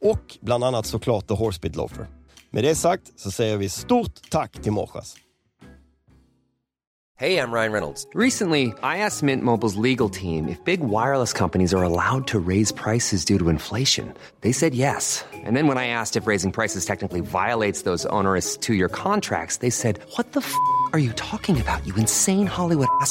Och bland annat såklart The Horsebit Loafer. Med det sagt så säger vi stort tack till Morschas. Hey, I'm Ryan Reynolds. Recently, I asked Mint Mobile's legal team if big wireless companies are allowed to raise prices due to inflation. They said yes. And then when I asked if raising prices technically violates those onerous two year contracts, they said, What the f are you talking about, you insane Hollywood ass?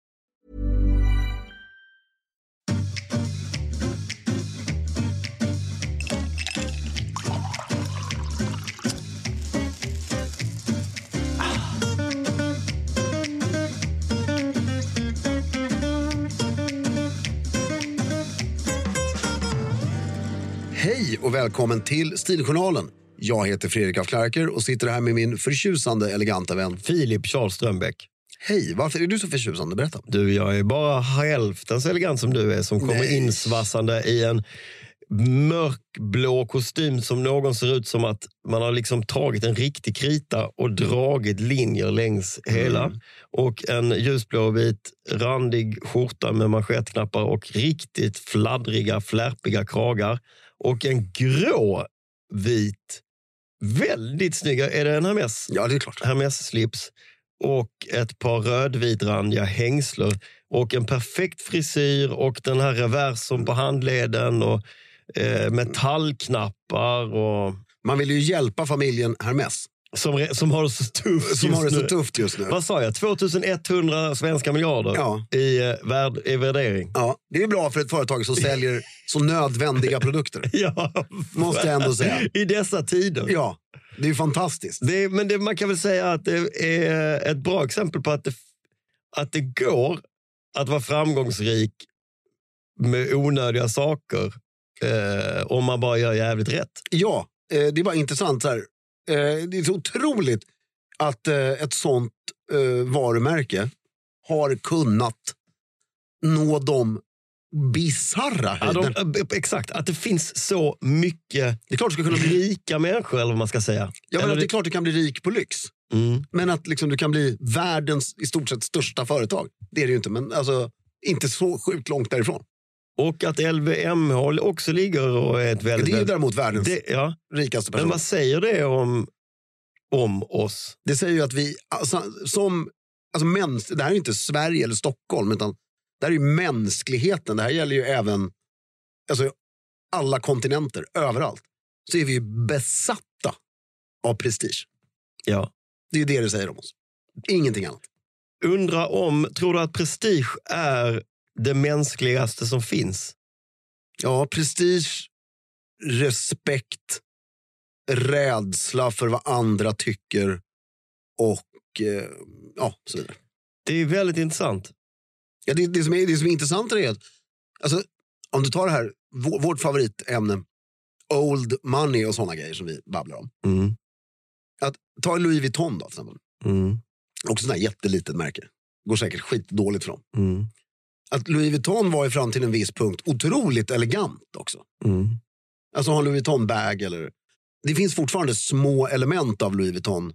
och välkommen till Stiljournalen. Jag heter Fredrik af Klerker och sitter här med min förtjusande eleganta vän. Filip Charles Strömbäck. Hej, varför är du så förtjusande? Berätta. Du, jag är bara hälften så elegant som du är som kommer Nej. insvassande i en mörkblå kostym som någon ser ut som att man har liksom tagit en riktig krita och dragit linjer längs hela. Och en ljusblå och vit randig skjorta med manschettknappar och riktigt fladdriga, flärpiga kragar. Och en grå vit, väldigt snygga, är det en Hermes? Ja, det är klart. Hermes-slips och ett par rödvitrandiga hängslor och en perfekt frisyr och den här reversen på handleden och eh, metallknappar och Man vill ju hjälpa familjen Hermes som, som har det så tufft som just har det så tufft just nu. Vad sa jag? 2100 svenska miljarder Ja. i, eh, värd, i värdering. Ja, det är bra för ett företag som säljer så nödvändiga produkter. Ja, Måste jag ändå säga. I dessa tider. Ja, det är ju fantastiskt. Det, men det, man kan väl säga att det är ett bra exempel på att det, att det går att vara framgångsrik med onödiga saker eh, om man bara gör jävligt rätt. Ja, eh, det är bara intressant. Så här. Eh, det är så otroligt att eh, ett sånt eh, varumärke har kunnat nå de bisarra Ja, de, eh, exakt, att det finns så mycket Det är klart du ska kunna bli rika människor eller vad man ska säga. Ja, men Eller det är klart du kan bli rik på lyx. Mm. Men att liksom du kan bli världens i stort sett största företag. Det är det ju inte, men alltså, inte så sjukt långt därifrån. Och att LVMH också ligger och är ett väldigt... Det är ju däremot världens det, ja. rikaste Men person. vad säger det om, om oss? Det säger ju att vi, alltså, som, alltså mäns, det här är inte Sverige eller Stockholm, utan det här är ju mänskligheten. Det här gäller ju även alltså, alla kontinenter, överallt. Så är vi ju besatta av prestige. Ja. Det är ju det det säger om oss. Ingenting annat. Undra om, tror du att prestige är det mänskligaste som finns? Ja, prestige, respekt, rädsla för vad andra tycker och eh, ja, så vidare. Det är väldigt intressant. Ja, det, det, som är, det som är intressant är att alltså, om du tar det här, vår, vårt favoritämne, old money och sådana grejer som vi babblar om. Mm. Att, ta Louis Vuitton då, till exempel. Mm. Också sådana här jättelitet märke. Går säkert skitdåligt för dem. Mm. Att Louis Vuitton var ju fram till en viss punkt otroligt elegant också. Mm. Alltså ha en Louis Vuitton-bag eller... Det finns fortfarande små element av Louis Vuitton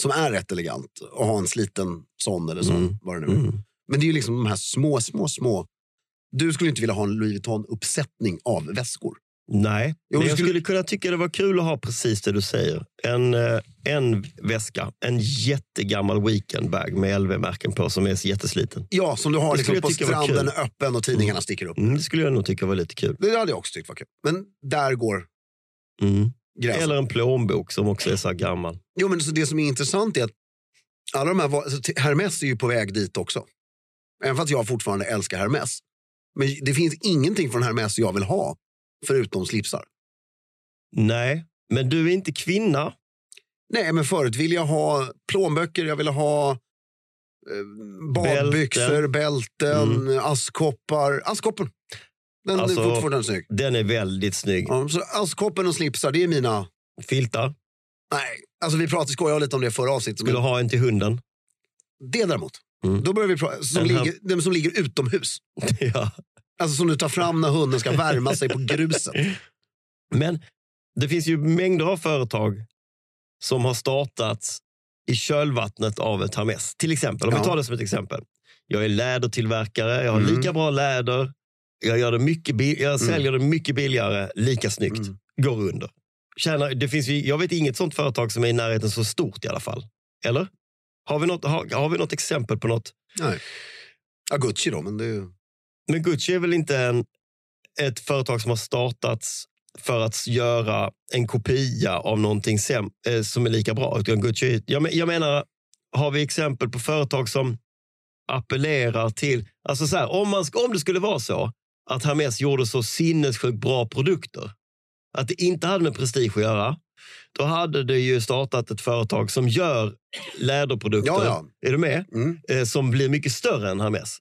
som är rätt elegant. Och ha en sliten sån eller så. Mm. Vad det nu. Mm. Men det är ju liksom de här små, små, små. Du skulle inte vilja ha en Louis Vuitton-uppsättning av väskor. Nej, Jo, men jag skulle- skulle kunna tycka det var kul att ha precis det du säger. En, eh, en väska, en jättegammal weekendbag med LV-märken på som är jättesliten. Ja, som du har liksom på stranden öppen och tidningarna sticker upp. Mm, det skulle jag nog tycka var lite kul. Det hade jag också tyckt var kul. Men där går Mm. gränsen. Eller en plånbok som också är så här gammal. Jo, men så det som är intressant är att alla de här, alltså, Hermes är ju på väg dit också. Även fast jag fortfarande älskar Hermes. Men det finns ingenting från Hermes jag vill ha, förutom slipsar. Nej, men du är inte kvinna. Nej, men förut ville jag ha plånböcker, jag ville ha eh, badbyxor, bälten, askkoppar. Askkoppen. Den Alltså- är fortfarande snygg. Den är väldigt snygg. Ja, så askkoppen och slipsar, det är mina... Filtar. Nej, alltså vi pratade skojade lite om det förra avsnittet. Skulle Men ha en till hunden. det däremot, Mm. då börjar vi prata, som, här- ligger, som ligger utomhus. ja. Alltså som du tar fram när hunden ska värma sig på gruset. Men det finns ju mängder av företag som har startats i kölvattnet av ett Hermes. Till exempel, om Ja. vi tar det som ett exempel. Jag är lädertillverkare, jag har Mm. lika bra läder, jag, gör det mycket jag säljer det mycket billigare, lika snyggt, Mm. går under. Tjänar, det finns ju, jag vet inget sånt företag som är i närheten så stort i alla fall. Eller? Har vi något, har, har vi något exempel på något? Nej. Ja, Gucci då, men det är ju... Men Gucci är väl inte en, ett företag som har startats för att göra en kopia av någonting sem, eh, som är lika bra. Utan Gucci, jag, men- jag menar, har vi exempel på företag som appellerar till... Alltså så här, om, man, om det skulle vara så att Hermes gjorde så sinnessjukt bra produkter, att det inte hade med prestige att göra, då hade det ju startat ett företag som gör läderprodukter, Ja, ja. är du med? Mm. Eh, som blir mycket större än Hermes.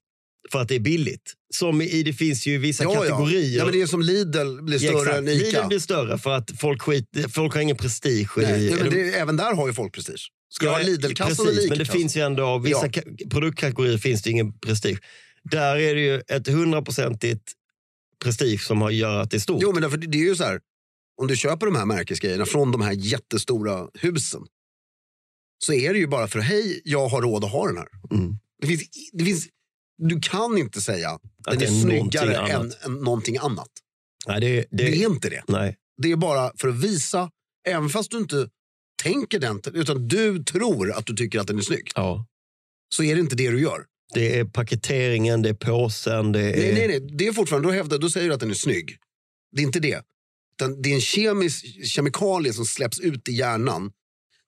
För att det är billigt. Som i, det finns ju vissa Ja, ja. kategorier. Ja, men det är som Lidl blir Ja, större exakt. än Ica. Lidl blir större för att folk, skit, folk har ingen prestige Nej, i... ja, men det, även där har ju folk prestige. Ska du ha Lidl-kassan eller Men det finns ju ändå, vissa Ja. ka- produktkategorier finns det ingen prestige. Där är det ju ett hundraprocentigt prestige som har- gör att det är stort. Jo, men därför, det är ju så här. Om du köper de här märkesgrejerna från de här jättestora husen så är det ju bara för hej, jag har råd att ha den här. Mm. Det finns, det finns, du kan inte säga att den är, är snyggare någonting än, än någonting annat. Nej, det, det, Det är inte det. nej. Det är bara för att visa, även fast du inte tänker den, utan du tror att du tycker att den är snygg, Ja. så är det inte det du gör. Det är paketeringen, det är påsen, det är... Nej, nej, nej. Det är fortfarande, då, hävdar, då säger du att den är snygg. Det är inte det. Utan det är en kemisk kemikalie som släpps ut i hjärnan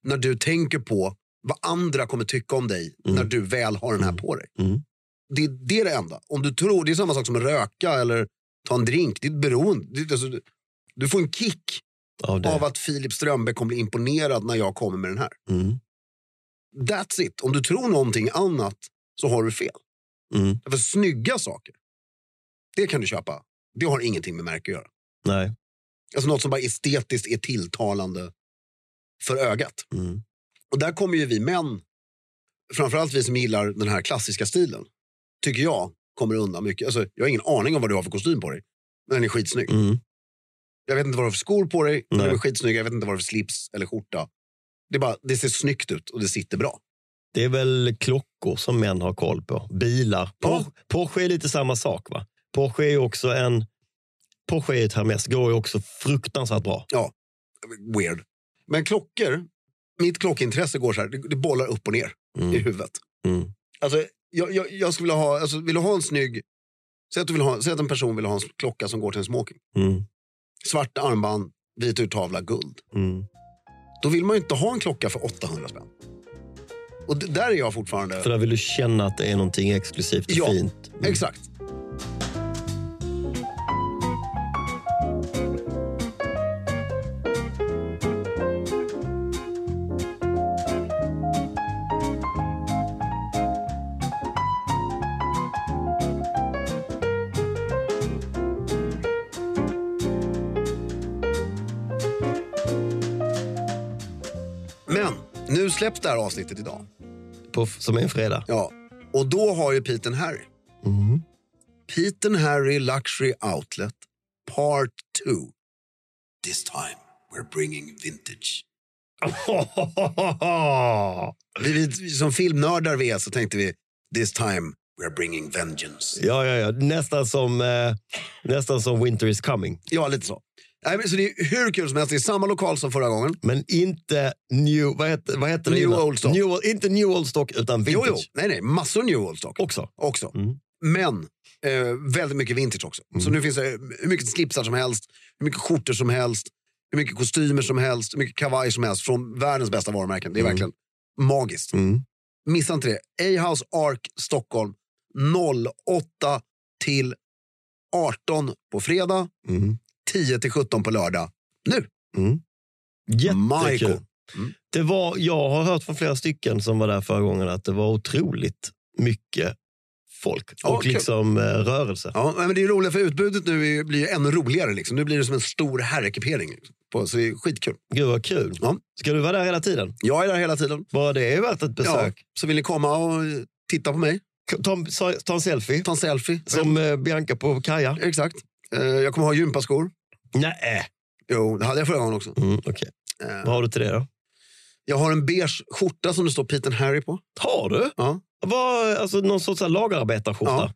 när du tänker på vad andra kommer tycka om dig Mm. när du väl har den här på dig. Mm. Det, det är det enda. Om du tror, det är samma sak som att röka eller ta en drink. Det är ett beroende. Det, alltså, du, du får en kick Av av att Filip Strömberg kommer bli imponerad när jag kommer med den här. Mm. That's it. Om du tror någonting annat så har du fel. Mm. För snygga saker, det kan du köpa. Det har ingenting med märke att göra. Nej. Alltså något som bara estetiskt är tilltalande för ögat. Mm. Och där kommer ju vi män, framförallt vi som gillar den här klassiska stilen, tycker jag, kommer undan mycket. Alltså, jag har ingen aning om vad du har för kostym på dig. Men den är skitsnygg. Mm. Jag vet inte vad du har för skor på dig, men Nej. de är skitsnygga. Jag vet inte vad du har för slips eller skjorta. Det, är bara, det ser snyggt ut och det sitter bra. Det är väl klockor som män har koll på. Bilar. Ja. Porsche, är lite samma sak. va? Porsche är också en... Porsche är ett Hermes, går ju också fruktansvärt bra. Weird. Men klockor, mitt klockintresse går så här, det, bollar upp och ner i Mm. huvudet. Mm. Alltså, jag, jag, jag skulle vilja ha, alltså, vill du ha en snygg, säg att, du vill ha, säg att en person vill ha en klocka som går till en smoking. Mm. Svart armband, vit urtavla, guld. Mm. Då vill man ju inte ha en klocka för 800 spänn. Och d- där är jag fortfarande... För där vill du känna att det är någonting exklusivt och Ja, fint. Mm. Exakt. Men nu släpps det här avsnittet idag. På, som är en fredag. Ja, och då har ju Pete Harry. Mm. Pete Harry Luxury Outlet Part 2. This time we're bringing vintage. Vi, vi, vi, som filmnördar vi är så tänkte vi this time we're bringing vengeance. ja, ja, ja. Nästan som, eh, nästan som Winter is coming. Ja, lite så. Nej, men, så det är hur kul som helst. Det är samma lokal som förra gången. Men inte New... Vad heter, vad heter det New innan? Old Stock. New, inte New Old Stock, utan Jo, vintage. jo. Nej, nej. Massor New Old Stock Också. också. Mm. Men eh, väldigt mycket vintage också. Så nu finns det hur mycket slipsar som helst, hur mycket skjortor som helst, hur mycket kostymer som helst, hur mycket kavaj som helst från världens bästa varumärken. Det är verkligen magiskt. Mm. Missa inte det. A-House Ark Stockholm 08 till 18 på fredag, Mm. 10 till 17 på lördag. Nu! Mm. Jättekul. Mm. Det var, jag har hört från flera stycken som var där förra gången att det var otroligt mycket folk Ja, och kul. liksom eh, rörelse. Ja, men det är roligt för utbudet nu blir ju ännu roligare. Liksom. Nu blir det som en stor herrekipering. På, så det är skitkul. Gud vad kul. Ja. Ska du vara där hela tiden? Jag är där hela tiden. Bara det är värt ett besök. Ja, så vill ni komma och titta på mig, Ta, ta, ta en selfie ta en selfie. som eh, Bianca på Kaja. Exakt. Eh, jag kommer ha gympaskor. Nej. Jo, det hade jag förra gången också. Mm, okej. Eh, Vad har du till det då? jag har en beige skjorta som det står Pete Harry på. Har du? Ja. Vad, alltså någon sorts lagerarbetarskjorta? Ja.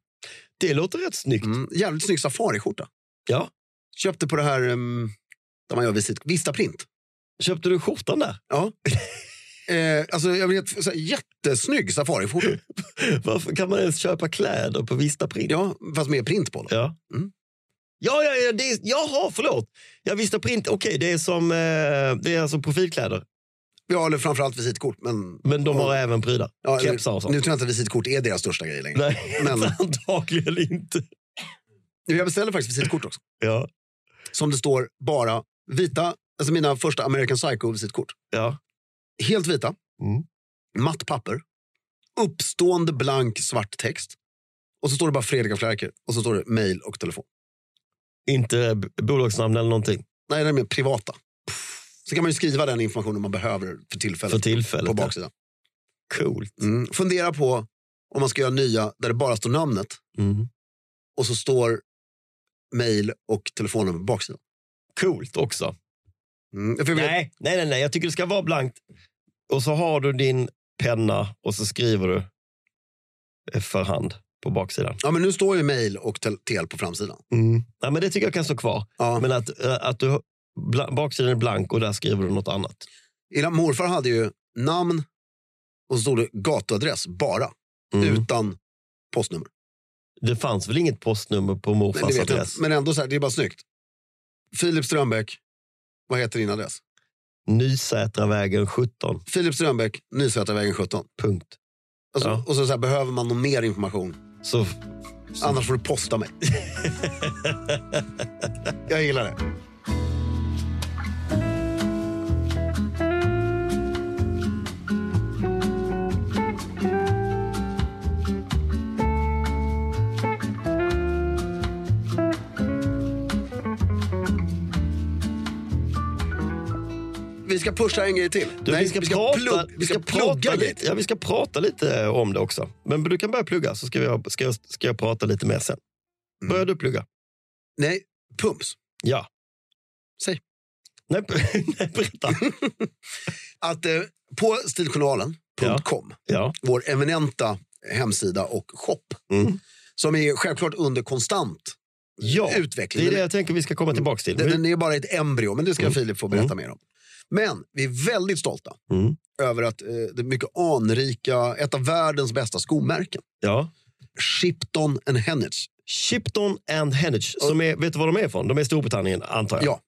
Det låter rätt snyggt. Mm, jävligt snygg safariskjorta. Ja. Köpte på det här um, där man gör visit. Vista Print. Köpte du skjortan där? Ja. eh, alltså, jag vet, så här, jättesnygg safariskjorta. Varför kan man ens köpa kläder på Vista Print? Ja, fast med print på. Då. Ja. Mm. Ja, ja, ja det är, jaha, förlåt. Ja, Vista Print, okej, det är som eh, det är alltså profilkläder. Ja, eller framförallt visitkort. Men, Men de har Ja. även prylar. ja, Kepsar och sånt. Nu tror jag inte att visitkort är deras största grej längre. Nej, Men- antagligen inte. Jag beställde faktiskt visitkort också. Ja, Som det står bara vita, alltså mina första American Psycho-visitkort. ja. Helt vita, Mm. matt papper, uppstående blank svart text. Och så står det bara Fredrik af Klerker och så står det mail och telefon. Inte bolagsnamn eller någonting Nej, det är privata. Så kan man ju skriva den informationen man behöver för tillfället för tillfället. på ja. baksidan. Coolt. Mm. Fundera på om man ska göra nya där det bara står namnet Mm. och så står mail och telefonnummer på baksidan. Coolt också. Mm. Nej, nej, nej, nej, jag tycker det ska vara blankt. Och så har du din penna och så skriver du eh, för hand på baksidan. ja, men nu står ju mail och tel, tel på framsidan. Mm. Ja, men det tycker jag kan stå kvar. Ja. Men att, eh, att du, baksidan är blank och där skriver du något annat. Illa, morfar hade ju namn och så stod det gatuadress bara, Mm. utan postnummer. Det fanns väl inget postnummer på morfars jag adress? inte. men ändå, så här, det är bara snyggt. Filip Strömbäck, vad heter din adress? Nysätravägen 17. Filip Strömbäck, Nysätravägen 17. Punkt. Alltså, Ja. Och så, så här, behöver man någon mer information, Så, annars får du posta mig. jag gillar det. Vi vi ska pusha en grej till. Du, Nej, vi ska, prata, plugg- vi ska plugga prata grejer lite, ja, vi ska prata lite om det också. Men du kan börja plugga så ska jag, ska ska jag prata lite mer sen. Mm. Börjar du plugga? Nej, pums. Ja. Säg. Nej, nej berätta. Att eh, på stiljournalen.com, Ja. vår eminenta hemsida och shop, Mm. som är självklart under konstant ja, utveckling. det är det jag tänker vi ska komma tillbaka till. Den, den är bara ett embryo, men det ska Mm. Filip få berätta mer om. Men vi är väldigt stolta Mm. över att eh, det mycket anrika, ett av världens bästa skomärken, Ja. Shipton and Hennage. Shipton and Hennage, som är, vet du var de är ifrån? De är Storbritannien antar jag. Ja.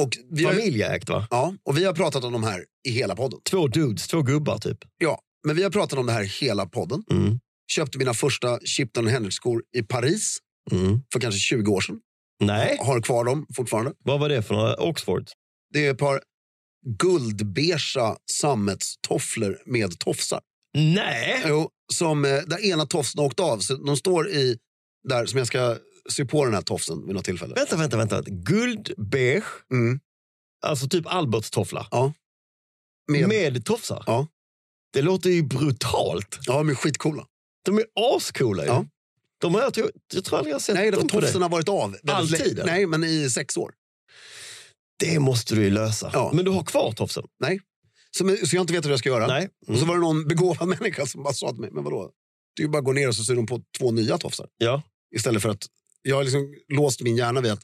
Och vi, Familjeägt va? ja, och vi har pratat om de här i hela podden. Två dudes, två gubbar typ. Ja, men vi har pratat om det här hela podden. Mm. Köpte mina första Shipton and Hennage-skor i Paris Mm. för kanske 20 år sedan. Nej, Har kvar dem fortfarande. vad var det för några? Oxford? Det är ett par guldbeiga sammetstofflor med tofsar. Nej! Jo, som, eh, där ena tofsen åkt av. Så de står i, där som jag ska sy på den här tofsen vid något tillfälle. Vänta, vänta, vänta. Guldbeige, Mm. alltså typ Alberts toffla. Ja. Med, Med tofsar? Ja. Det låter ju brutalt. Ja, de är skitcoola. De är ascoola ju. Ja. De har jag, tror- jag tror aldrig jag har sett Nej, dem de på tofsen har varit av. Alltid, länge. Nej, men i sex år. Det måste du ju lösa. Ja. Men du har kvar tofsen? Nej. Så, så jag inte vet hur jag ska göra. Nej. Och så Mm. var det någon begåvad människa som bara sa till mig, men vadå? Det är ju bara att gå ner och så syr de på två nya tofsar. Ja. Istället för att, jag har liksom låst min hjärna vid att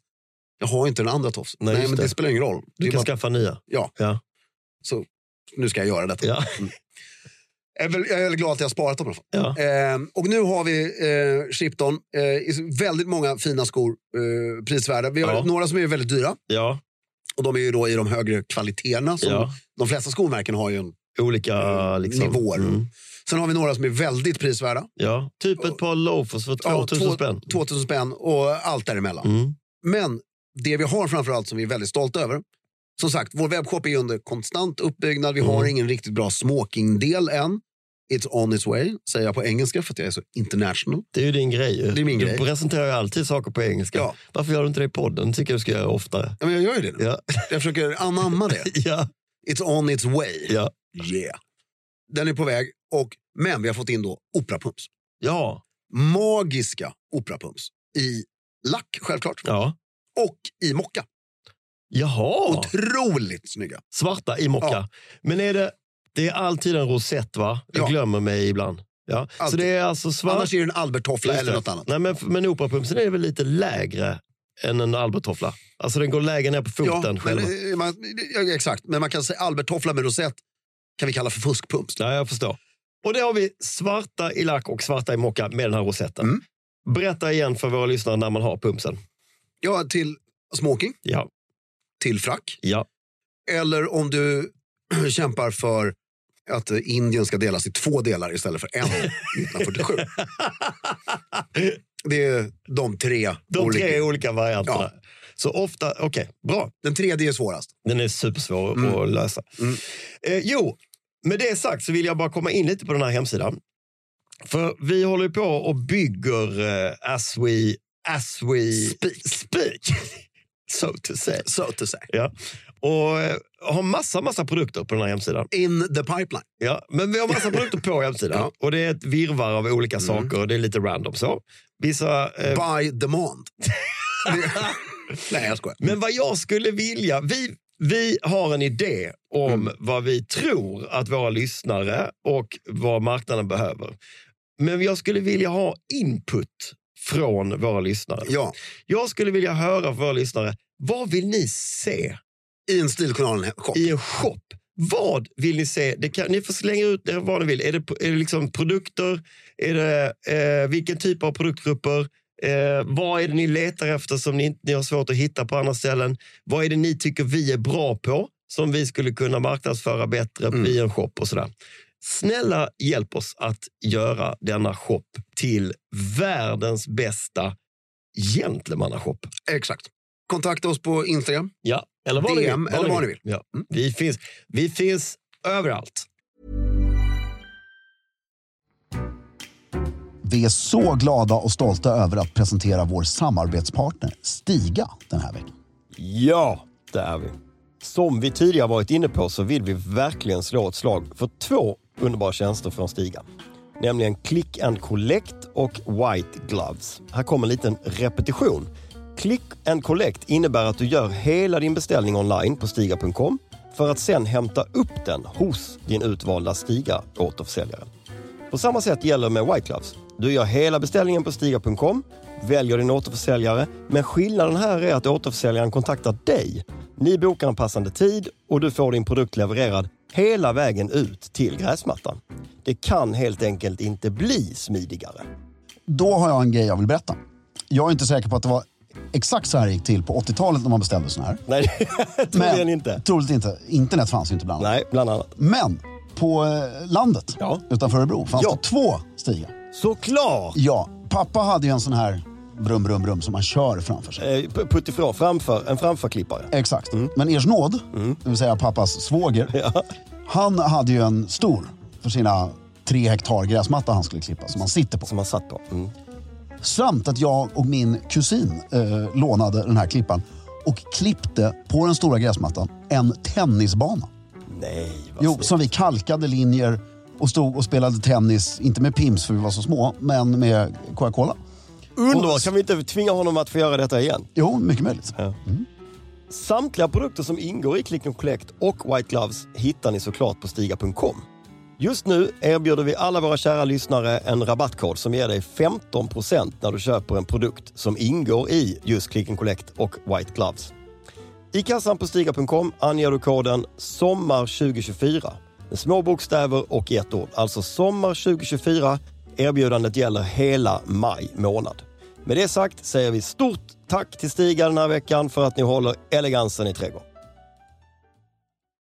jag har inte den andra tofsen. Nej, Nej, men det. det. spelar ingen roll. Du kan bara, skaffa nya. Ja. Ja. Så nu ska jag göra detta. Ja. Jag, är väl, jag är glad att jag har sparat dem. Ja. Eh, och nu har vi eh, Shipton. Eh, väldigt många fina skor, eh, prisvärda. Vi har Ja. några som är väldigt dyra. ja. Och de är ju då i de högre kvaliteterna. Som Ja. De flesta skomärken har ju en. Olika Eh, liksom. nivåer. Mm. Sen har vi några som är väldigt prisvärda. Ja. Typ ett par loafers för 2000 två- spänn. 2000 spänn och allt däremellan. Mm. Men det vi har framförallt som vi är väldigt stolta över. Som sagt, vår webbshop är under konstant uppbyggnad. Vi har Mm. ingen riktigt bra smokingdel än. It's on its way, säger jag på engelska för att jag är så international. Det är ju din grej. Det är min du grej. presenterar ju alltid saker på engelska. Ja. Varför gör du inte det i podden? tycker jag du ska göra oftare. Ja, men jag gör ju det nu. Ja. Jag försöker anamma det. ja. It's on its way. Ja. Yeah. Den är på väg. Och, men vi har fått in då operapumps. Ja. Magiska operapumps. I lack självklart. Ja. Och i mocka. Jaha. Otroligt snygga. Svarta i mocka. Ja. Men är det, det är alltid en rosett va? Jag Ja. glömmer mig ibland. Ja. Så det är alltså svart. Annars är det en Albert-toffla Just eller något annat. Nej, men, men operapumpsen är väl lite lägre än en Albert-toffla? Alltså den går lägre ner på foten Ja, men, eh, man, ja, exakt, men man kan säga Albert-toffla med rosett kan vi kalla för fuskpumps. Ja, jag förstår. Och det har vi svarta i lack och svarta i mocka med den här rosetten. Mm. Berätta igen för våra lyssnare när man har pumpsen. Ja, till smoking, Ja, till frack. ja. Eller om du kämpar för att eh, Indien ska delas i två delar istället för en 1947. Det är de tre. De olika. tre olika varianterna. Ja. Så ofta, okej, bra. Den tredje är svårast. Den är supersvår Mm. att lösa. Mm. Eh, jo, med det sagt så vill jag bara komma in lite på den här hemsidan. För vi håller på och bygger eh, as we, as we Speak. speak. so to say. So to say. Ja. Och eh, har massa, massa produkter på den här hemsidan. In the pipeline. Ja, men vi har massa produkter på hemsidan. Ja. Och det är ett virrvarr av olika Mm. saker och det är lite random så. Vissa... Eh, By demand. Nej, jag skojar. Men vad jag skulle vilja, vi, vi har en idé om Mm. vad vi tror att våra lyssnare och vad marknaden behöver. Men jag skulle vilja ha input från våra lyssnare. Ja, Jag skulle vilja höra från våra lyssnare, vad vill ni se i en Stiljournalen-shop. i en shop? Vad vill ni se? Det kan, ni får slänga ut det vad ni vill. Är det, är det liksom produkter? Är det, eh, vilken typ av produktgrupper? Eh, vad är det ni letar efter som ni, ni har svårt att hitta på andra ställen? Vad är det ni tycker vi är bra på som vi skulle kunna marknadsföra bättre Mm. i en shop och sådär? Snälla hjälp oss att göra denna shop till världens bästa gentlemannashop. Exakt. Kontakta oss på Instagram. Ja, eller vad DM, ni vill. eller vad ni vill. Ja. Mm. Vi, finns, vi finns överallt. Vi är så glada och stolta över att presentera vår samarbetspartner Stiga den här veckan. Ja, det är vi. Som vi tidigare varit inne på så vill vi verkligen slå ett slag för två underbara tjänster från Stiga. Nämligen Click and Collect och White Gloves. Här kommer en liten repetition. Click and Collect innebär att du gör hela din beställning online på Stiga.com för att sen hämta upp den hos din utvalda Stiga återförsäljare. På samma sätt gäller med White Gloves. Du gör hela beställningen på Stiga.com, väljer din återförsäljare, men skillnaden här är att återförsäljaren kontaktar dig. Ni bokar en passande tid och du får din produkt levererad hela vägen ut till gräsmattan. Det kan helt enkelt inte bli smidigare. Då har jag en grej jag vill berätta. Jag är inte säker på att det var exakt så här gick till på 80-talet när man beställde såna här. Nej, troligen inte. Troligt inte. Internet fanns ju inte bland annat. Nej, bland annat. Men på eh, landet Ja. utanför Örebro fanns Ja. det två stigar. Såklart! Ja, pappa hade ju en sån här brum, brum, brum som man kör framför sig. Eh, Puttifrån, framför, en framförklippare. Exakt. Men Ers nåd, det vill säga pappas svåger, han hade ju en stor för sina tre hektar gräsmatta han skulle klippa som han sitter på. Som man satt på. Mm. Samt att jag och min kusin eh, lånade den här klippan och klippte på den stora gräsmattan en tennisbana. Nej, vad Jo, snyggt. som vi kalkade linjer och stod och spelade tennis, inte med Pims för vi var så små, men med Coca-Cola. Underbart! Kan vi inte tvinga honom att få göra detta igen? Jo, mycket möjligt. Samtliga produkter som ingår i Click and Collect och White Gloves hittar ni såklart på Stiga.com. Just nu erbjuder vi alla våra kära lyssnare en rabattkod som ger dig 15% när du köper en produkt som ingår i just Click and Collect och White Gloves. I kassan på Stiga.com anger du koden SOMMAR2024 med små bokstäver och i ett ord. Alltså SOMMAR2024. Erbjudandet gäller hela maj månad. Med det sagt säger vi stort tack till Stiga den här veckan för att ni håller elegansen i trädgården.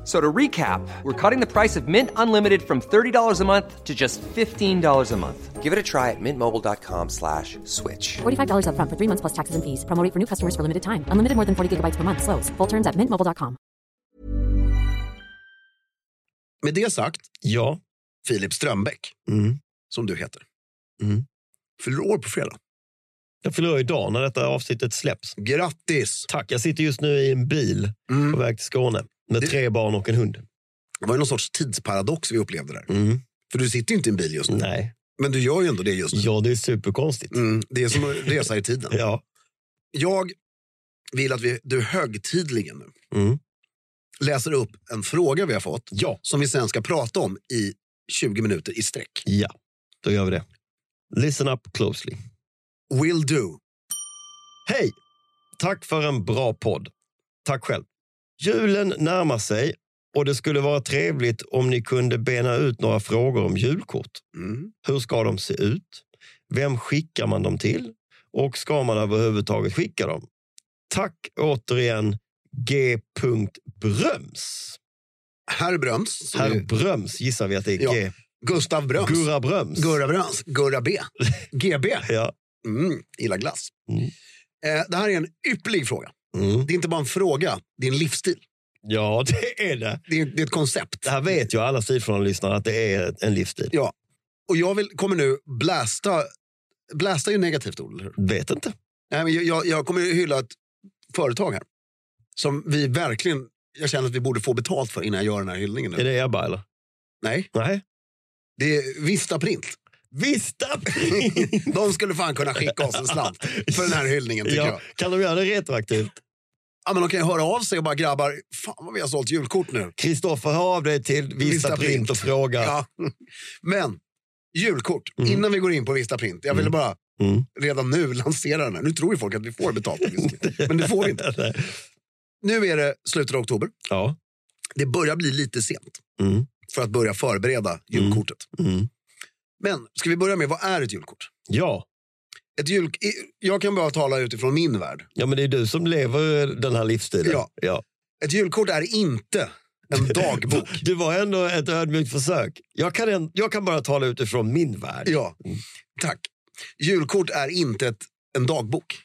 F- So to recap, we're cutting the price of Mint Unlimited from $30 a month to just $15 a month. Give it a try at mintmobile.com slash switch. $45 upfront for three months plus taxes and fees. Promo for new customers for limited time. Unlimited more than 40 gigabytes per month. Slows. Full terms at mintmobile.com. Med det sagt, Ja. Filip Strömbäck, Mm. som du heter, Mm. fyller år på fredag. Jag fyller år idag när detta avsnittet släpps. Grattis! Tack. Jag sitter just nu i en bil Mm. på väg till Skåne med Det- tre barn och en hund. Det var ju någon sorts tidsparadox vi upplevde där. Mm. För du sitter ju inte i en bil just nu. Nej. Men du gör ju ändå det just nu. Ja, det är superkonstigt. Mm, det är som att resa i tiden. Ja. Jag vill att vi, du högtidligen nu Mm. läser upp en fråga vi har fått Ja. som vi sen ska prata om i 20 minuter i sträck. Ja, då gör vi det. Listen up closely. Will do. Hej! Tack för en bra podd. Tack själv. Julen närmar sig och det skulle vara trevligt om ni kunde bena ut några frågor om julkort. Mm. Hur ska de se ut? Vem skickar man dem till? Och ska man överhuvudtaget skicka dem? Tack återigen G. Bröms. Herr Bröms. Herr Bröms gissar vi att det är Ja. G. Gustav Bröms. Gurra Bröms. Gurra Bröms. Gurra B. GB. Ja. Mm, gillar glass. Mm. Eh, det här är en ypperlig fråga. Mm. Det är inte bara en fråga, det är en livsstil. ja, det är det. Det är, det är ett koncept. Det här vet ju alla Sifrån-lyssnare att det är en livsstil. Ja. Och jag vill, kommer nu blästa, blästa är ju negativt ord, eller hur? Vet inte. Nej, men jag- jag, kommer hylla ett företag här. Som vi verkligen, jag känner att vi borde få betalt för innan jag gör den här hyllningen. Är Nu. det Ebba eller? Nej, Nej. det är Vista Print. Vista De skulle fan kunna skicka oss en slant för den här hyllningen tycker ja. jag. Kan de göra det retroaktivt? Ja, men de kan ju höra av sig och bara grabbar, fan vad vi har sålt julkort nu. Kristoffer, hör av dig till Vista, Vista Print. Print. och fråga. Ja. Men julkort, Mm. innan vi går in på Vista Print. Jag ville bara Mm. redan nu lansera den här. Nu tror ju folk att vi får betalt men det får vi inte. Nu är det slutet av oktober. ja. Det börjar bli lite sent Mm. för att börja förbereda julkortet. Mm. Men ska vi börja med, vad är ett julkort? Ja. Ett jul... Jag kan bara tala utifrån min värld. ja, men det är du som lever den här livsstilen. Ja. ja. Ett julkort är inte en dagbok. Det var ändå ett ödmjukt försök. Jag kan, en, jag kan bara tala utifrån min värld. ja, tack. Julkort är inte ett, en dagbok.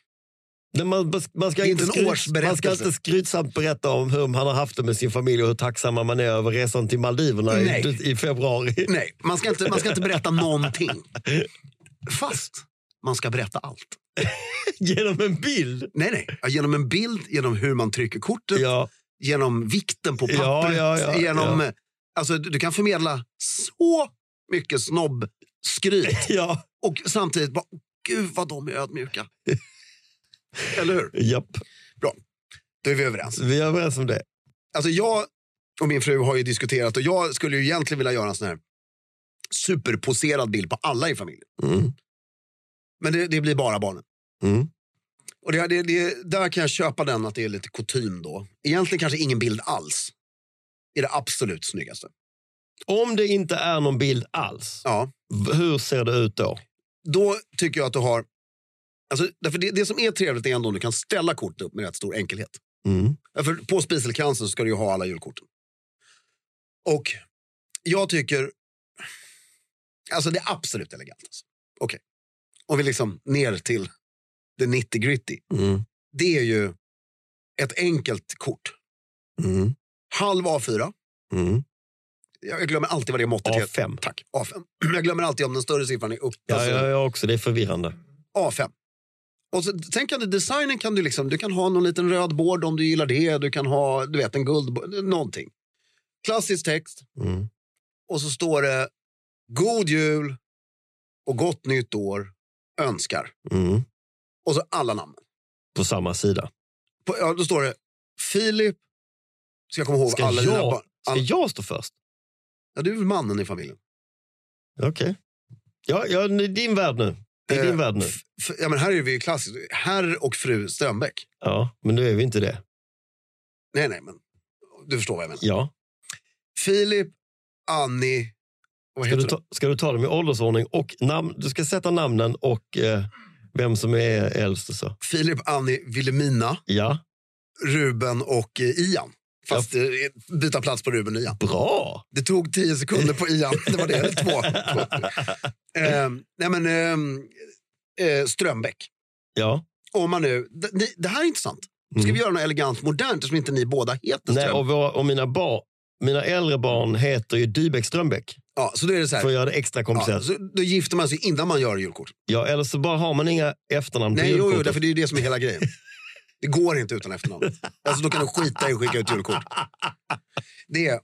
Man, man, ska inte en man ska inte skrytsamt berätta om hur han har haft det med sin familj och hur tacksamma man är över resan till Maldiverna i, i februari. Nej, man ska, inte, man ska inte berätta någonting. Fast man ska berätta allt. Genom en bild. Nej, nej. Ja, Genom en bild, genom hur man trycker kortet, Ja, genom vikten på pappret. ja, genom, ja. Alltså, du kan förmedla så mycket snobb-skryt ja. och samtidigt bara, gud vad de är ödmjuka. Eller hur? Japp. Bra, då är vi överens. Vi är överens om det. Alltså jag och min fru har ju diskuterat och jag skulle ju egentligen vilja göra en sån här superposerad bild på alla i familjen. Mm. Men det, det blir bara barnen. Mm. Och det, det, det, där kan jag köpa den att det är lite kutym då. Egentligen kanske ingen bild alls. är det absolut snyggaste. Om det inte är någon bild alls, Ja, hur ser det ut då? då tycker jag att du har... Alltså, därför det, det som är trevligt är ändå om du kan ställa kortet upp med rätt stor enkelhet. Mm. För på spiselkransen ska du ju ha alla julkorten. Och jag tycker... Alltså det är absolut elegant. Alltså. Okej. Om vi liksom ner till det 90 gritty. Mm. Det är ju ett enkelt kort. Mm. Halv A4. Mm. Jag glömmer alltid vad det måttet heter. A5. Tack. A5. Jag glömmer alltid om den större siffran är upp. Ja, alltså, ja, jag också. Det är förvirrande. A5. Och så, tänk att designen kan du liksom, du kan ha någon liten röd board om du gillar det. Du kan ha, du vet, en guld, någonting. Klassisk text. Mm. Och så står det God jul och gott nytt år önskar. Mm. Och så alla namnen. På samma sida. På, ja, då står det Filip. Ska jag komma ihåg Ska alla dina jag, barn. ska All, jag stå först? ja, du är väl mannen i familjen? Okej. Ja, ja, är din värld nu. Det är din Eh, värld nu. ja, men här är vi ju klassiskt. Herr och fru Strömbäck. Ja, men nu är vi inte det. Nej, nej, men du förstår vad jag menar. Ja. Filip, Annie, vad Ska heter du, ta, ska du ta dem i åldersordning och namn? Du ska sätta namnen och eh, vem som är äldst och så. Filip, Annie, Wilhelmina, Ja, Ruben och eh, Ian. Fast eh, byta plats på Ruben och Ian. bra! Det tog tio sekunder på Ian. Det var det, eller två. eh, nej men, ehm, eh, Strömbäck. Ja. Om man nu, det, det här är intressant. Ska Mm. vi göra något elegant modernt eftersom inte ni båda heter Nej, och, våra, och mina, bar, mina äldre barn heter ju Dybeck Strömbäck. Ja, så då är det så För att här. göra det extra Ja, komplicerat. så då gifter man sig innan man gör julkort. Ja, eller så bara har man inga efternamn på Nej, jo, jo, julkortet. därför det är ju det som är hela grejen. Det går inte utan efternamn. Alltså, då kan du skita i att skicka ut julkort. Det är,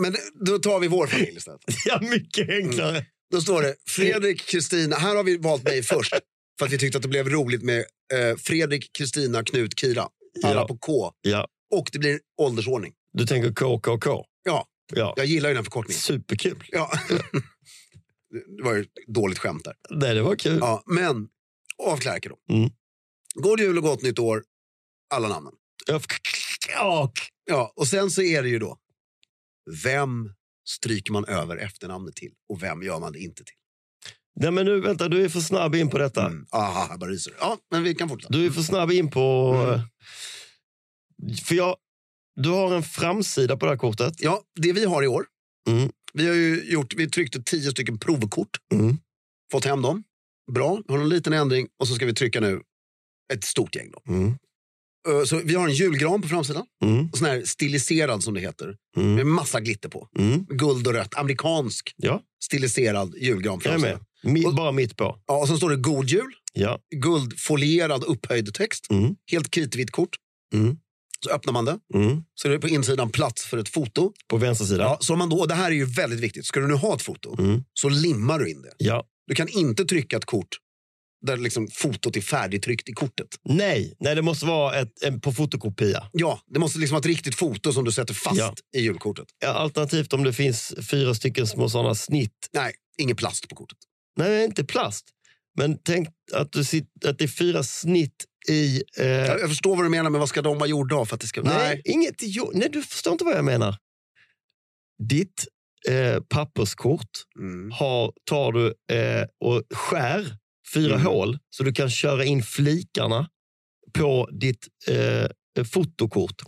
men då tar vi vår familj istället. Ja, mycket enklare. Då står det Fredrik, Kristina. Här har vi valt mig först. För att vi tyckte att det blev roligt med eh, Fredrik, Kristina, Knut, Kira. Alla Ja. på K. Ja, Och det blir åldersordning. du tänker KKK. Ja, Ja, jag gillar ju den förkortningen. superkul. Ja. Det var ju ett dåligt skämt där. Nej, det var kul. Ja, men avklarka då. Mm. God jul och gott nytt år. Alla namnen. Ja. Och sen så är det ju då. Vem stryker man över efternamnet till och vem gör man det inte till? Nej, men nu, vänta, du är för snabb in på detta. Mm. Aha, jag bara ryser. Ja, men vi kan fortsätta. Du är för snabb in på... Mm. eh, För jag, du har en framsida på det här kortet. Ja, det vi har i år. Mm. Vi har ju gjort, vi tryckte tio stycken provkort. Mm. Fått hem dem. Bra, har en liten ändring och så ska vi trycka nu ett stort gäng. Då. Mm. Eh, Så vi har en julgran på framsidan. Mm. Sån här stiliserad som det heter. Mm. Med massa glitter på. Mm. Guld och rött. Amerikansk Ja, stiliserad julgran jag är med. Mi, Och- bara mitt på. Ja, och så står det God Jul. Ja. Guldfolierad upphöjd text. Mm. Helt kritvitt kort. Mm. Så öppnar man det. Mm. Så är det på insidan plats för ett foto. På vänster sida. Ja, så man då, och det här är ju väldigt viktigt. Ska du nu ha ett foto Mm. så limmar du in det. ja. Du kan inte trycka ett kort där liksom fotot är färdigtryckt i kortet. Nej, nej, det måste vara ett, en, på fotokopia. Ja, det måste liksom vara ett riktigt foto som du sätter fast Ja. i julkortet. Ja, alternativt om det finns fyra stycken små sådana snitt. Nej, ingen plast på kortet. Nej, inte plast. Men tänk att, du sitter, att det är fyra snitt i... Eh, Jag, jag förstår vad du menar, men vad ska de vara gjorda av för att det ska... nej, Nej. inget, jo, nej, du förstår inte vad jag menar. Ditt eh, papperskort Mm. har, tar du eh, och skär fyra Mm. hål så du kan köra in flikarna på ditt eh, fotokort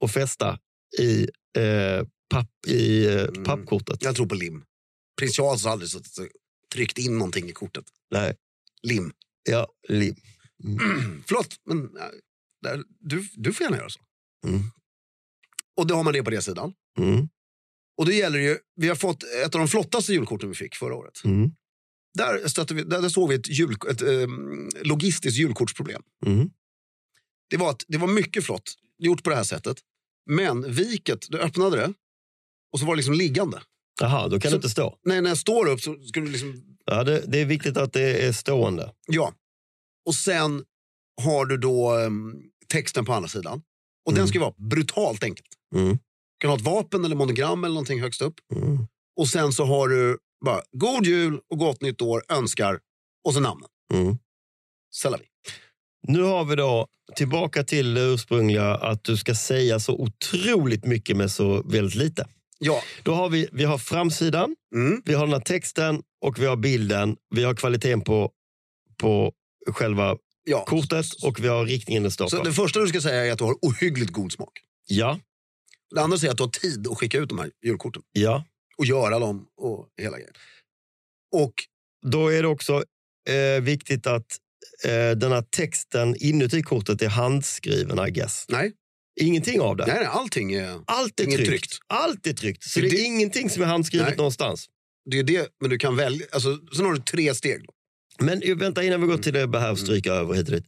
och fästa i, eh, papp, i eh, Mm. pappkortet. Jag tror på lim. Prins Charles har aldrig suttit och tryckt in någonting i kortet. Nej, Lim. ja, lim. Förlåt, men äh, där, du, du får gärna göra så. Mm. Och då har man det på det sidan. Mm. Och då gäller det ju, vi har fått ett av de flottaste julkorten vi fick förra året. Mm. Där, stötte vi, där, där såg vi ett, jul, ett eh, logistiskt julkortsproblem. Mm. Det var, att, det var mycket flott, gjort på det här sättet. Men viket, du öppnade det och så var det liksom liggande. Jaha, då kan Så- det inte stå. Nej, när jag står upp så ska du liksom, Ja, det, det är viktigt att det är stående. ja. Och sen har du då em, texten på andra sidan. Och Mm. den ska vara brutalt enkelt. Mm. Du kan ha ett vapen eller monogram eller någonting högst upp. Mm. Och sen så har du bara God jul och gott nytt år, önskar och så namnen. Mm. Vi. Nu har vi då tillbaka till det ursprungliga att du ska säga så otroligt mycket med så väldigt lite. Ja. Då har vi, vi har framsidan, Mm. vi har den här texten och vi har bilden. Vi har kvaliteten på, på själva ja. kortet och vi har riktningen det står Så det första du ska säga är att du har ohyggligt god smak. Ja, Det andra säger att du har tid att skicka ut de här julkorten. ja. Och göra dem och hela grejen. Och Då är det också eh, viktigt att eh, den här texten inuti kortet är handskriven, I guess. nej, Ingenting av det. nej, nej allting är... Allt är tryckt. tryckt. Allt är tryckt. Så Det- det är ingenting som är handskrivet Nej. någonstans. Det är det, men du kan välja. Alltså, sen har du tre steg. Då. Men eh, vänta, innan vi går till det behöver stryka över hit och dit.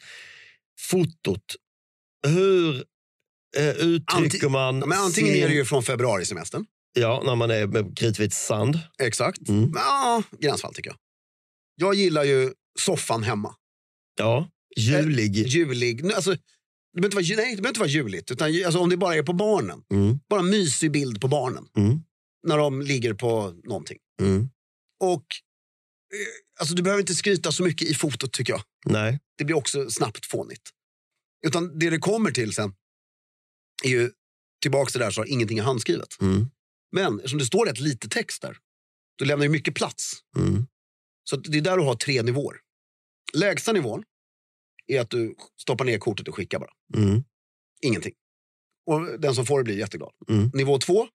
Fotot. Hur eh, uttrycker Anti- man... Men antingen sin- är det ju från februarisemestern. Ja, när man är med kritvit sand. Exakt. Mm. Ja, gränsfall tycker jag. Jag gillar ju soffan hemma. Ja, julig. Julig. Nu, Alltså, det behöver inte vara, nej, det behöver inte vara juligt. Utan, alltså, om det bara är på barnen. Mm, Bara en mysig bild på barnen. mm, När de ligger på någonting. mm. Och eh, alltså, Du behöver inte skryta så mycket i fotot tycker jag. Nej. Det blir också snabbt fånigt. Utan det det kommer till sen är ju tillbaka till det där så har ingenting är handskrivet. Mm, Men eftersom det står rätt lite text där, då lämnar det mycket plats. mm, Så det är där du har tre nivåer. Lägsta nivån är att du stoppar ner kortet och skickar bara. mm, Ingenting. Och den som får det blir jätteglad. Mm. Nivå två,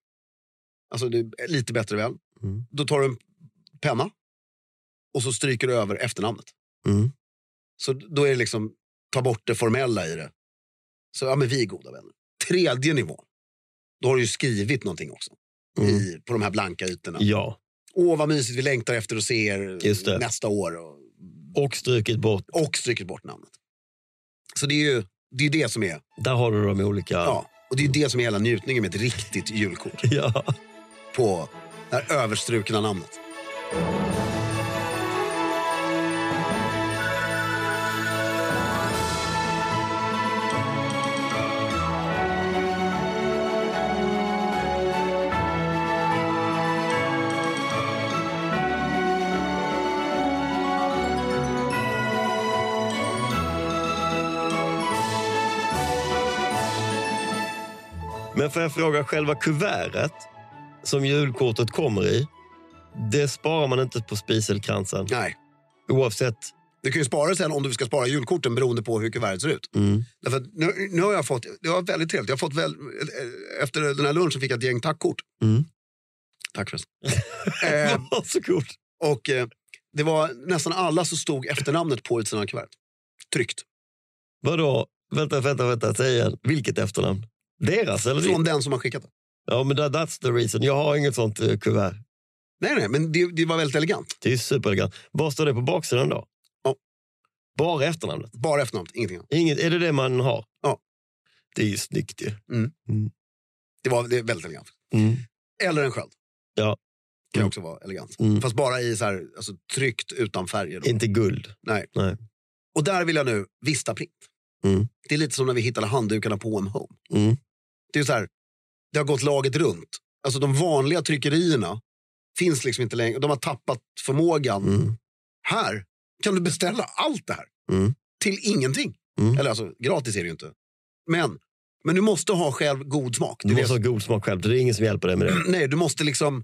alltså lite bättre väl. Mm. Då tar du en penna och så stryker du över efternamnet. mm. Så då är det liksom, ta bort det formella i det. Så ja, men vi är goda vänner. Tredje nivån, då har du ju skrivit någonting också. Mm. I, på de här blanka ytorna. Ja, Åh, vad mysigt, vi längtar efter att se er nästa år. Och, och strukit bort. och strykit bort namnet. Så det är ju det, är det som är Där har du de olika... ja, och det är det som är hela njutningen med ett riktigt julkort. Ja. På det här överstrukna namnet. Men får jag fråga, själva kuvertet som julkortet kommer i, det sparar man inte på spiselkransen Nej, oavsett. du kan ju spara sen om du ska spara julkorten beroende på hur kuvertet ser ut. Mm. Därför nu, nu har jag fått, det var väldigt trevligt, jag har fått väl, efter den här lunchen fick jag ett gäng tackkort. Mm. Tack förresten. eh, Så coolt. och eh, det var nästan alla som stod efternamnet på utsidan av kuvertet. Tryckt. Vadå? Vänta, vänta, vänta. Säg igen. Vilket efternamn? Deras eller Från den som har skickat det. Ja, men that, that's the reason. Jag har inget sånt uh, kuvert. Nej, nej, men det, det var väldigt elegant. Det är superelegant. Vad står det på baksidan då? Ja. Bara efternamnet? Bara efternamnet, ingenting annat. Inget, är det det man har? Ja. Det är ju snyggt ju. Det var det är väldigt elegant. Mm. Eller en sköld. Ja. Kan Mm. också vara elegant. Mm. Fast bara i så här, alltså, tryckt utan färger. Då. Inte guld. Nej. Nej. Och där vill jag nu Vistaprint. Mm. Det är lite som när vi hittade handdukarna på OM Home. Det är så här, det har gått laget runt. Alltså de vanliga tryckerierna finns liksom inte längre. De har tappat förmågan. Mm. Här kan du beställa allt det här Mm. till ingenting. Mm. Eller alltså, gratis är det ju inte. Men, men du måste ha själv god smak. Du måste ha god smak själv. Det är ingen som hjälper dig med det. Nej, du måste liksom...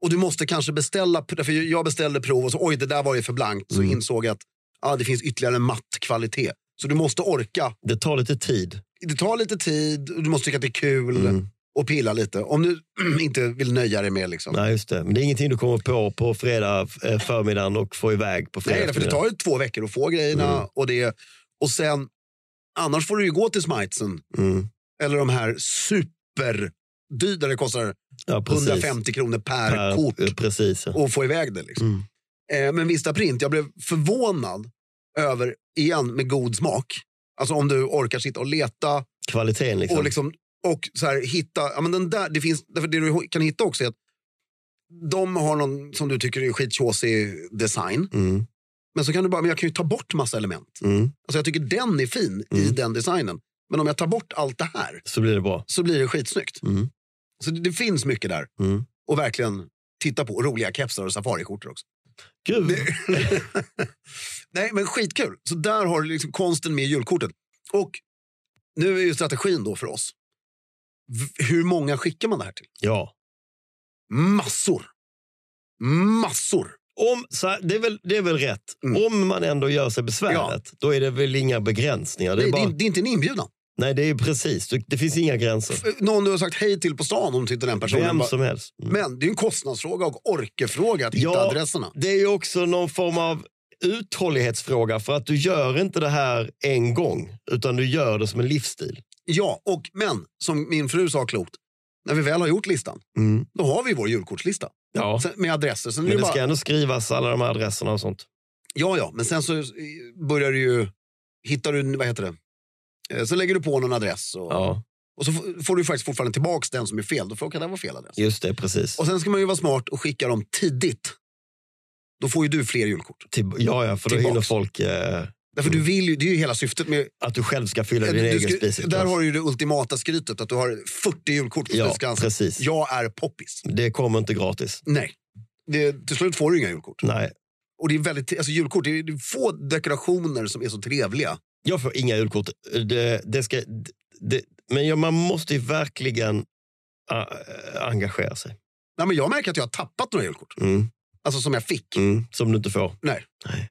Och du måste kanske beställa... För jag beställde prov och så oj, det där var ju för blankt. Så Mm. insåg jag att ah, det finns ytterligare en matt kvalitet. Så du måste orka. Det tar lite tid. Det tar lite tid och du måste tycka att det är kul Mm. och pilla lite. Om du inte vill nöja dig med liksom. Nej, just det. Men det är ingenting du kommer på på fredag eh, förmiddagen och får iväg på fredag Nej, för det tar ju två veckor att få grejerna. Mm. Och, det, Och sen, annars får du ju gå till Smitesen Mm. eller de här superdyra, där det kostar Ja, precis. 150 kronor per, Per- kort Precis, ja. och få iväg det. Liksom. Mm. Eh, men Vista Print, jag blev förvånad över, igen med god smak, alltså om du orkar sitta och leta Kvaliteten liksom. och, liksom, och så här, hitta, ja, men den där, det finns, därför det du kan hitta också är att de har någon som du tycker är skittjåsig design. Mm. Men så kan du bara, men jag kan ju ta bort massa element. Mm. Alltså jag tycker den är fin i Mm. den designen. Men om jag tar bort allt det här Så blir det bra. så blir det skitsnyggt. Mm. Så det, det finns mycket där. Mm. Och verkligen titta på. Roliga kepsar och safariskjortor också. Gud. Nej, men skitkul. Så där har du liksom konsten med julkortet. Och nu är ju strategin då för oss. V- hur många skickar man det här till? Ja. Massor. Massor. Om, så det, är väl, det är väl rätt. Mm. Om man ändå gör sig besväret, då är det väl inga begränsningar. Det är Nej, bara, det, är, det är inte en inbjudan. Nej, det är precis. Det, finns inga gränser. Någon du har sagt hej till på stan om du den personen. Vem som helst. Mm. Men det är en kostnadsfråga och orkefråga att hitta Ja. adresserna. Det är ju också någon form av uthållighetsfråga för att du gör inte det här en gång, utan du gör det som en livsstil. Ja, och men som min fru sa klokt, när vi väl har gjort listan, då har vi vår julkortslista. Ja. Sen, med adresser. Sen Men det det bara, ska ändå skrivas alla de här adresserna och sånt. Ja, ja, men sen så börjar du ju, hittar du, vad heter det, Eh, så lägger du på någon adress och, Ja, och så får du faktiskt fortfarande tillbaka den som är fel. Då får jag det var fel adress. just det, precis. Och sen ska man ju vara smart och skicka dem tidigt. Då får ju du fler julkort. Till, ja, ja, för då hinner folk... Eh, Därför du vill ju, det är ju hela syftet med... att du själv ska fylla din egen spiselklass. där har du ju det ultimata skrytet, att du har 40 julkort på Ja, precis. Jag är poppis. Det kommer inte gratis. Nej. Det, till slut får du inga julkort. Nej, Och det är väldigt, alltså julkort, det är få dekorationer som är så trevliga. Jag får inga julkort. Det, det ska, det, men ja, man måste ju verkligen uh, engagera sig. Nej, men jag märker att jag har tappat några julkort. Mm, Alltså som jag fick. mm, som du inte får. Nej. Nej.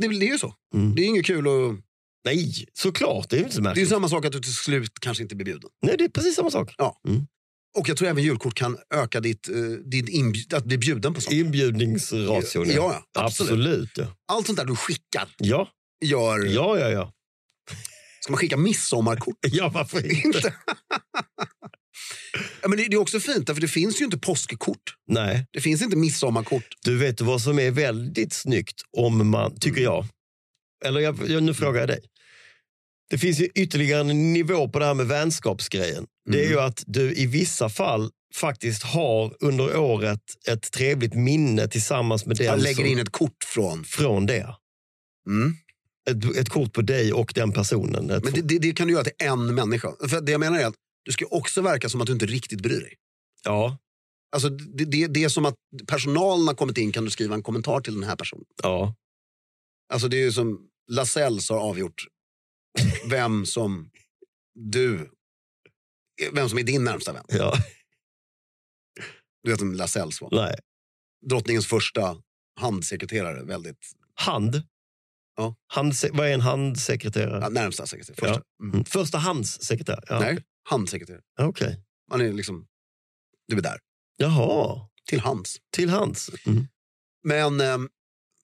Det, det är ju så. Mm. Det är inget kul att... Nej, såklart. Det är ju inte så Det är märkligt. samma sak att du till slut kanske inte blir bjuden. Nej, det är precis samma sak. Och jag tror även julkort kan öka ditt, ditt inbjud, att bli bjuden på sånt. Inbjudningsration. Ja, ja, absolut. absolut ja. Allt sånt där du skickar Ja, gör... ja, ja. ja. Ska man skicka midsommarkort? Ja, varför inte? ja, men det, det är också fint, för det finns ju inte påskkort. Nej, Det finns inte midsommarkort. du vet vad som är väldigt snyggt om man, tycker jag. Eller jag, jag, nu frågar jag dig. Det finns ju ytterligare en nivå på det här med vänskapsgrejen. Det är ju att du i vissa fall faktiskt har under året ett trevligt minne tillsammans med den Jag lägger som, in ett kort från... från det. Mm. Ett, ett kort på dig och den personen. Men det, det, det kan du göra till en människa. För det jag menar är att du ska också verka som att du inte riktigt bryr dig. Ja, Alltså det, det, det är som att personalen har kommit in, kan du skriva en kommentar till den här personen? ja, Alltså det är ju som Lasells har avgjort vem som du, vem som är din närmsta vän. ja. Du vet vem Lasells var? Nej. Drottningens första handsekreterare, väldigt Hand. Ja. Handse- vad är en handsekreterare? ja, närmsta sekreterare. Första. Ja. Mm. Mm. Första handssekreterare? Ja. Nej, handsekreterare. Okej. Man är liksom, du är där, Jaha, till hands. till hands. Mm. Men, ehm,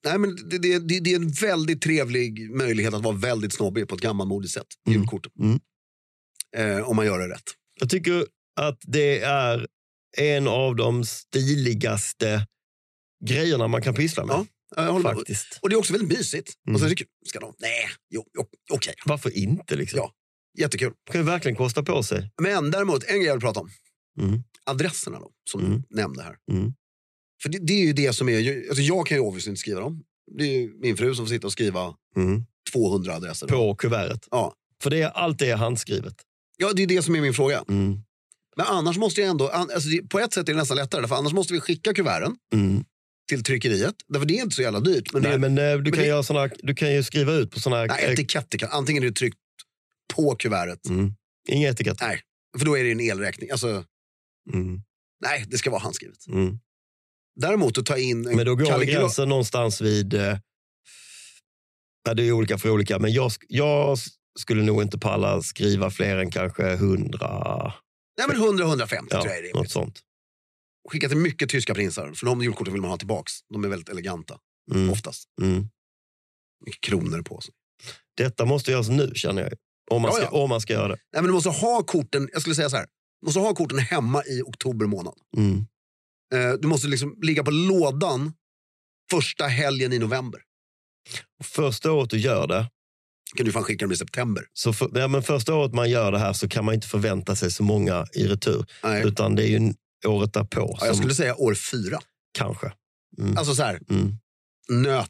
nej, men det, det, det, det är en väldigt trevlig möjlighet att vara väldigt snobbig på ett gammalmodigt sätt. Mm. Julkorten. Mm. Eh, om man gör det rätt. Jag tycker att det är en av de stiligaste grejerna man kan pyssla med. Ja, Jag faktiskt. Och det är också väldigt mysigt. Mm. Och så är det kul. Ska de? Nej, jo, jo, okej. Varför inte? Liksom? Ja. Jättekul. kan ju verkligen kosta på sig. Men däremot, en grej jag vill prata om. Mm. Adresserna då, som Mm. du nämnde här. Mm. För det, det är ju det som är, alltså jag kan ju obviously inte skriva dem. Det är ju min fru som får sitta och skriva Mm. 200 adresser. På kuvertet. Ja. För det är, allt det är handskrivet. ja, det är det som är min fråga. Mm. Men annars måste jag ändå, alltså på ett sätt är det nästan lättare, för annars måste vi skicka kuverten Mm. Till tryckeriet. Därför det är inte så jävla dyrt. Men Nej, är, men, eh, du, kan det- göra såna, du kan ju skriva ut på såna här... nej, etiketter kan, antingen är det tryckt på kuvertet, Mm. Inga etiketter. nej, för då är det en elräkning. Alltså, Mm. nej, det ska vara handskrivet. Mm. Däremot att ta in en Men då går kalligra- gränsen någonstans vid... Eh, det är olika för olika, men jag, jag skulle nog inte palla skriva fler än kanske hundra. Nej, men 100-150 Ja, tror jag är något rimligt. sånt. Skicka till mycket tyska prinsar, för de julkorten vill man ha tillbaks. De är väldigt eleganta, Mm. oftast. Mm. Mycket kronor på sig. Detta måste göras nu känner jag. Om man, Ja, ska, ja. om man ska göra det. Nej, men du måste ha korten, jag skulle säga så här, du måste ha korten hemma i oktober månad. Mm. Eh, du måste liksom ligga på lådan första helgen i november. Första året du gör det, kan du fan skicka dem i september. så för, ja, men första året man gör det här så kan man inte förvänta sig så många i retur. Nej. Utan det är ju året därpå. Ja, jag skulle säga år fyra. Kanske. Mm. Alltså så här, Mm. nöt,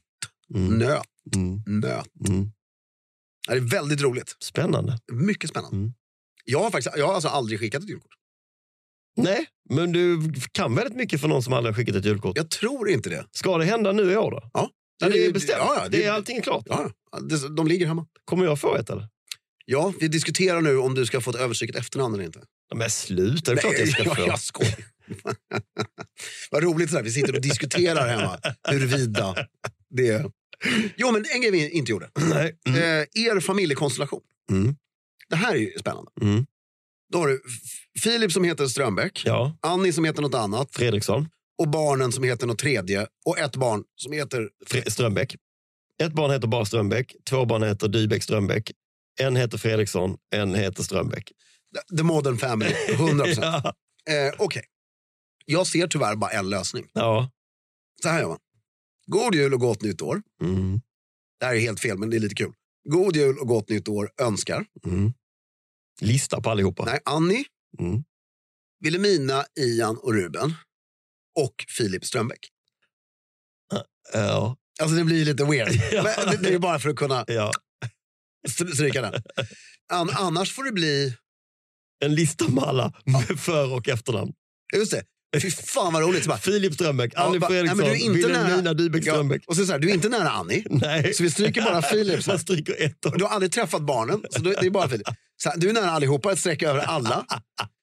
Mm. nöt, Mm. nöt. Mm. Det är väldigt roligt. Spännande. Mycket spännande. Mm. Jag har faktiskt jag har alltså aldrig skickat ett julkort. Nej, men du kan väldigt mycket för någon som aldrig har skickat ett julkort. Jag tror inte det. Ska det hända nu i år då? Ja. Ja, det är bestämt. Ja, ja, det, är allting är klart. Ja, ja. Det- de ligger hemma. Kommer jag få ett eller? Ja, vi diskuterar nu om du ska få ett överstriket efternamn eller inte. Men sluta, det är klart jag ska få. jag skojar. Vad roligt sådär. vi sitter och diskuterar hemma huruvida det... Jo, men en grej vi inte gjorde. Nej. Mm. Eh, er familjekonstellation. Mm. Det här är ju spännande. Mm. Då har du Filip som heter Strömbäck, Ja, Annie som heter något annat Fredriksson, och barnen som heter något tredje och ett barn som heter... Fre- Strömbäck. Ett barn heter bara Strömbäck, två barn heter Dybeck Strömbäck. En heter Fredriksson, en heter Strömbäck. The Modern Family, 100 procent. Ja. eh, Okej. Jag ser tyvärr bara en lösning. ja. Så här gör man. God jul och gott nytt år. Mm. Det här är helt fel, men det är lite kul. God jul och gott nytt år önskar. Mm. Lista på allihopa. Nej, Annie, Mm. Wilhelmina, Ian och Ruben. Och Filip Strömbäck. Ja. Alltså det blir lite weird. Ja. Men det, det är bara för att kunna ja. Stry- stryka den. An, annars får det bli... En lista med alla med för och efternamn. Just det. Fy fan vad roligt. Så bara, Filip Strömbäck, Ja, Annie nej, Fredriksson, men du är inte Wilhelmina Dybeck ja, Strömbäck. och så, så här, du är inte nära Annie. Nej. Så vi stryker bara Filip. Man stryker ett år. Du har aldrig träffat barnen, så det är bara Filip. Så här, du är nära allihopa, ett streck över alla.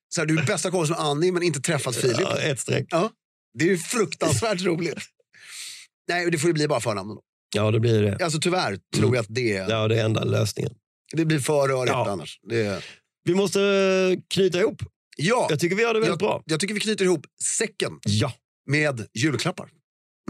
Så här, du är bästa kompis med Annie, men inte träffat Filip. Ja, ett streck. Ja, det är ju fruktansvärt roligt. Nej, det får ju bli bara förnamnen. Ja, det blir det. Alltså tyvärr tror jag att det, Ja, det är enda lösningen. det blir för rörigt Ja. annars. Det, Vi måste eh, knyta ihop. ja, Jag tycker vi gör det väldigt jag, bra. jag tycker vi knyter ihop säcken Ja. med julklappar.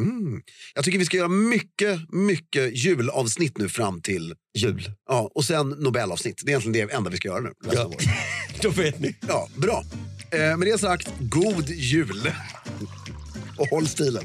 Mm. Jag tycker vi ska göra mycket, mycket julavsnitt nu fram till, Jul. ja, och sen Nobelavsnitt. Det är egentligen det enda vi ska göra nu. Ja. Då vet ni. Ja, bra. Eh, med det sagt, god jul. Och håll stilen.